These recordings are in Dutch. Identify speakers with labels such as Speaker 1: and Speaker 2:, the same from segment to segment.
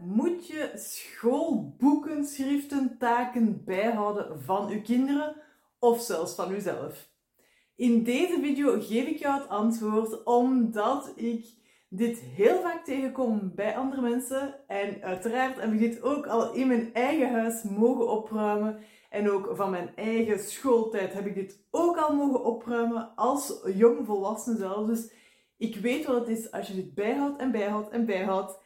Speaker 1: moet je schoolboeken, schriften, taken bijhouden van uw kinderen of zelfs van uzelf? In deze video geef ik jou het antwoord omdat ik dit heel vaak tegenkom bij andere mensen. En uiteraard heb ik dit ook al in mijn eigen huis mogen opruimen. En ook van mijn eigen schooltijd heb ik dit ook al mogen opruimen als jong volwassene zelf. Dus ik weet wat het is als je dit bijhoudt en bijhoudt en bijhoudt.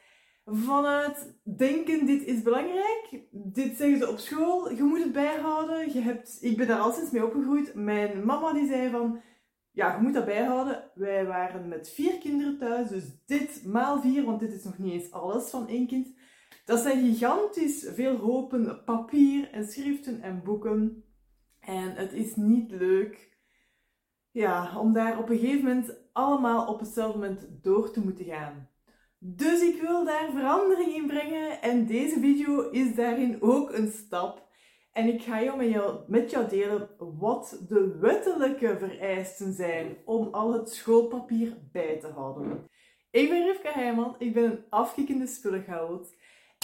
Speaker 1: Vanuit denken, dit is belangrijk. Dit zeggen ze op school. Je moet het bijhouden. Je hebt, ik ben daar al sinds mee opgegroeid. Mijn mama die zei van, ja, je moet dat bijhouden. Wij waren met vier kinderen thuis. Dus dit maal vier, want dit is nog niet eens alles van één kind. Dat zijn gigantisch veel hopen papier en schriften en boeken. En het is niet leuk ja, om daar op een gegeven moment allemaal op hetzelfde moment door te moeten gaan. Dus ik wil daar verandering in brengen en deze video is daarin ook een stap. En ik ga jou met, jou delen wat de wettelijke vereisten zijn om al het schoolpapier bij te houden. Ik ben Rivka Heijman, ik ben een afkikkende spullengoud.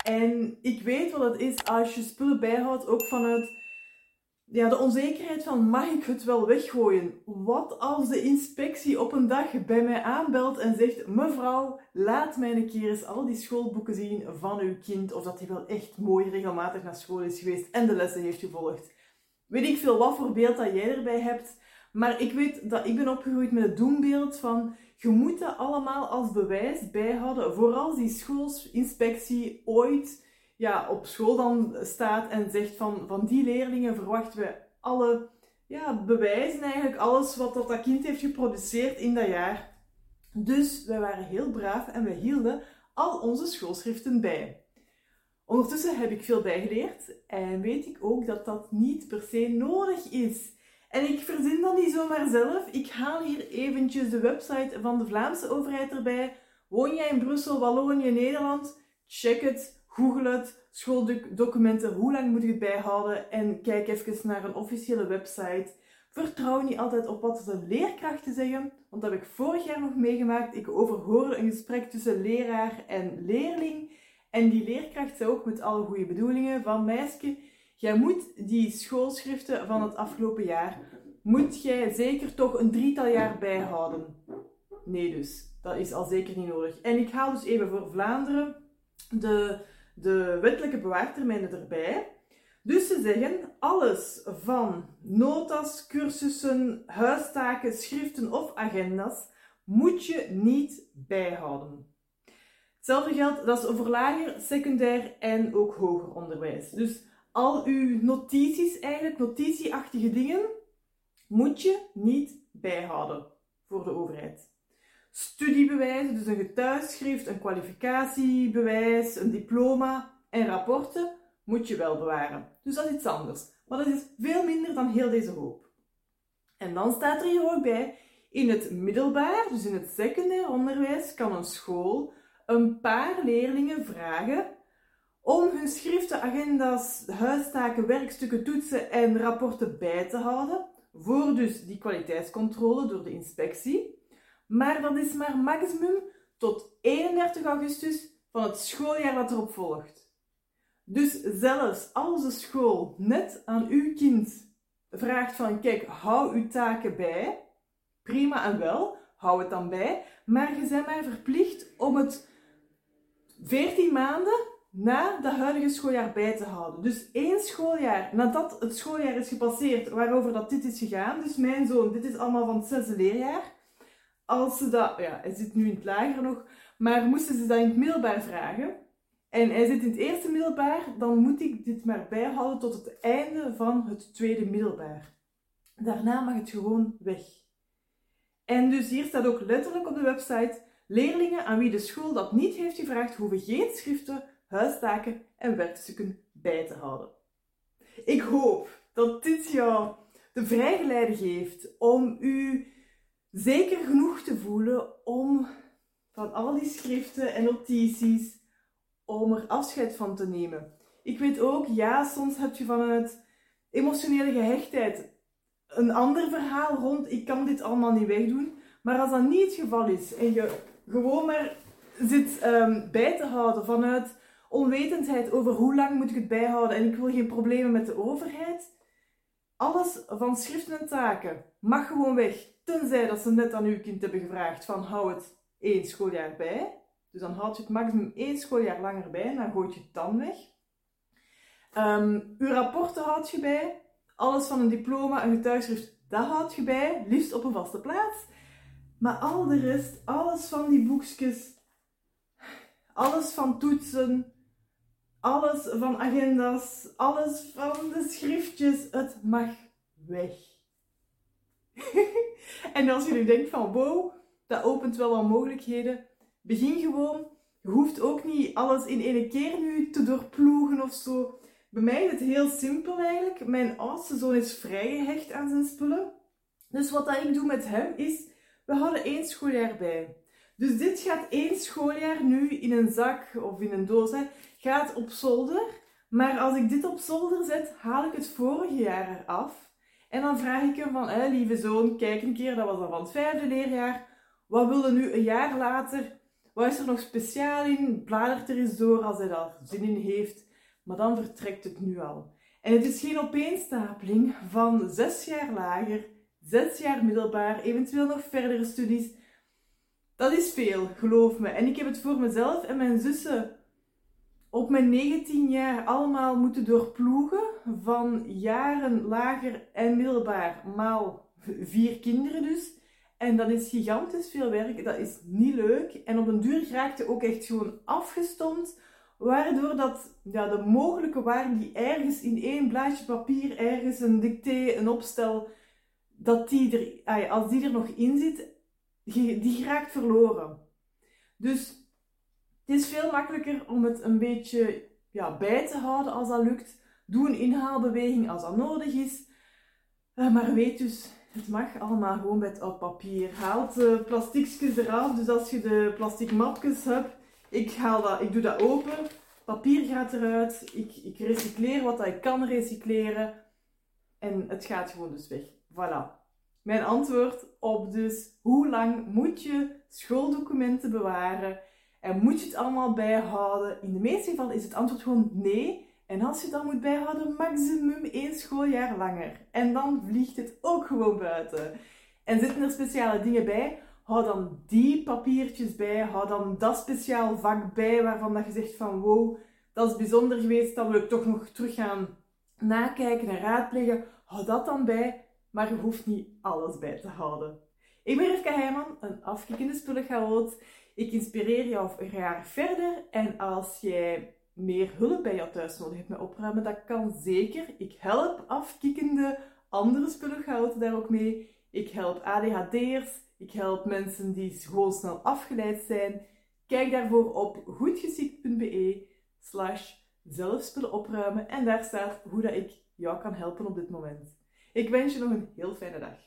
Speaker 1: En ik weet wat het is als je spullen bijhoudt, ook vanuit ja, de onzekerheid van mag ik het wel weggooien? Wat als de inspectie op een dag bij mij aanbelt en zegt mevrouw, laat mij een keer eens al die schoolboeken zien van uw kind of dat hij wel echt mooi regelmatig naar school is geweest en de lessen heeft gevolgd. Weet ik veel wat voor beeld dat jij erbij hebt, maar ik weet dat ik ben opgegroeid met het doembeeld van je moet dat allemaal als bewijs bijhouden voor als die schoolsinspectie ooit ja, op school dan staat en zegt van, van die leerlingen verwachten we alle ja, bewijzen eigenlijk, alles wat dat, kind heeft geproduceerd in dat jaar. Dus wij waren heel braaf en we hielden al onze schoolschriften bij. Ondertussen heb ik veel bijgeleerd en weet ik ook dat dat niet per se nodig is. En ik verzin dat niet zomaar zelf. Ik haal hier eventjes de website van de Vlaamse overheid erbij. Woon jij in Brussel, Wallonië, Nederland? Check het. Google het, schooldocumenten, hoe lang moet je het bijhouden en kijk even naar een officiële website. Vertrouw niet altijd op wat de leerkrachten zeggen, want dat heb ik vorig jaar nog meegemaakt. Ik overhoorde een gesprek tussen leraar en leerling en die leerkracht zei ook met alle goede bedoelingen van meisje, jij moet die schoolschriften van het afgelopen jaar, moet jij zeker toch een drietal jaar bijhouden. Nee dus, dat is al zeker niet nodig. En ik haal dus even voor Vlaanderen de de wettelijke bewaartermijnen erbij. Dus ze zeggen, alles van notas, cursussen, huistaken, schriften of agenda's moet je niet bijhouden. Hetzelfde geldt, dat is voor lager, secundair en ook hoger onderwijs. Dus al uw notities, eigenlijk notitieachtige dingen, moet je niet bijhouden voor de overheid studiebewijzen, dus een getuigschrift, een kwalificatiebewijs, een diploma en rapporten moet je wel bewaren. Dus dat is iets anders. Maar dat is veel minder dan heel deze hoop. En dan staat er hier ook bij, in het middelbaar, dus in het secundair onderwijs, kan een school een paar leerlingen vragen om hun schriften, agenda's, huistaken, werkstukken, toetsen en rapporten bij te houden, voor dus die kwaliteitscontrole door de inspectie. Maar dat is maar maximum tot 31 augustus van het schooljaar dat erop volgt. Dus zelfs als de school net aan uw kind vraagt van kijk, hou uw taken bij, prima en wel, hou het dan bij, maar je bent maar verplicht om het 14 maanden na de huidige schooljaar bij te houden. Dus één schooljaar nadat het schooljaar is gepasseerd waarover dat dit is gegaan, dus mijn zoon, dit is allemaal van het zesde leerjaar, als ze dat, ja, hij zit nu in het lager nog, maar moesten ze dat in het middelbaar vragen, en hij zit in het eerste middelbaar, dan moet ik dit maar bijhouden tot het einde van het tweede middelbaar. Daarna mag het gewoon weg. En dus hier staat ook letterlijk op de website: leerlingen aan wie de school dat niet heeft gevraagd, hoeven geen schriften, huistaken en werkstukken bij te houden. Ik hoop dat dit jou de vrijgeleide geeft om u zeker genoeg te voelen om van al die schriften en notities, om er afscheid van te nemen. Ik weet ook, ja, soms heb je vanuit emotionele gehechtheid een ander verhaal rond, ik kan dit allemaal niet wegdoen. Maar als dat niet het geval is en je gewoon maar zit um, bij te houden vanuit onwetendheid over hoe lang moet ik het bijhouden en ik wil geen problemen met de overheid. Alles van schriften en taken mag gewoon weg, tenzij dat ze net aan uw kind hebben gevraagd van hou het één schooljaar bij. Dus dan houd je het maximum één schooljaar langer bij en dan gooit je het dan weg. Um, uw rapporten houd je bij. Alles van een diploma, een getuigschrift, dat houd je bij. Liefst op een vaste plaats. Maar al de rest, alles van die boekjes, alles van toetsen, alles van agenda's, alles van de schriftjes, het mag weg. en als je nu denkt van wow, dat opent wel wat mogelijkheden, begin gewoon. Je hoeft ook niet alles in één keer nu te doorploegen of zo. Bij mij is het heel simpel eigenlijk. Mijn oudste zoon is vrijgehecht aan zijn spullen. Dus wat dat ik doe met hem is, we houden één schooljaar bij. Dus dit gaat één schooljaar nu in een zak of in een doos, gaat op zolder. Maar als ik dit op zolder zet, haal ik het vorige jaar eraf. En dan vraag ik hem van, lieve zoon, kijk een keer, dat was dan van het vijfde leerjaar. Wat wil je nu een jaar later? Wat is er nog speciaal in? Bladert er eens door als hij daar zin in heeft. Maar dan vertrekt het nu al. En het is geen opeenstapeling van zes jaar lager, zes jaar middelbaar, eventueel nog verdere studies. Dat is veel, geloof me. En ik heb het voor mezelf en mijn zussen op mijn 19 jaar allemaal moeten doorploegen. Van jaren lager en middelbaar, maal vier kinderen dus. En dat is gigantisch veel werk, dat is niet leuk. En op een duur raakte ook echt gewoon afgestomd waardoor dat, ja, de mogelijke waarden die ergens in één blaadje papier, ergens een dicté, een opstel, dat die er, als die er nog in zit, die raakt verloren. Dus het is veel makkelijker om het een beetje ja, bij te houden als dat lukt. Doe een inhaalbeweging als dat nodig is. Uh, maar weet dus, het mag allemaal gewoon met op papier. Haal de plastiekjes eraf. Dus als je de plastic mapjes hebt, ik, haal dat, ik doe dat open, papier gaat eruit, ik, ik recycleer wat ik kan recycleren en het gaat gewoon dus weg. Voilà. Mijn antwoord op dus hoe lang moet je schooldocumenten bewaren en moet je het allemaal bijhouden? In de meeste gevallen is het antwoord gewoon nee. En als je het dan moet bijhouden, maximum één schooljaar langer. En dan vliegt het ook gewoon buiten. En zitten er speciale dingen bij? hou dan die papiertjes bij, hou dan dat speciaal vak bij waarvan dat je zegt van wow, dat is bijzonder geweest, dat wil ik toch nog terug gaan nakijken en raadplegen. Hou dat dan bij, maar je hoeft niet alles bij te houden. Ik ben Rivka Heijman, een afkikkende spullenchaot. Ik inspireer jou graag verder en als jij meer hulp bij jou thuis nodig hebt met opruimen, dat kan zeker. Ik help afkikkende andere spullenchaoten daar ook mee. Ik help ADHD'ers, ik help mensen die gewoon snel afgeleid zijn. Kijk daarvoor op goedgeziekt.be slash zelfspullen opruimen en daar staat hoe dat ik jou kan helpen op dit moment. Ik wens je nog een heel fijne dag.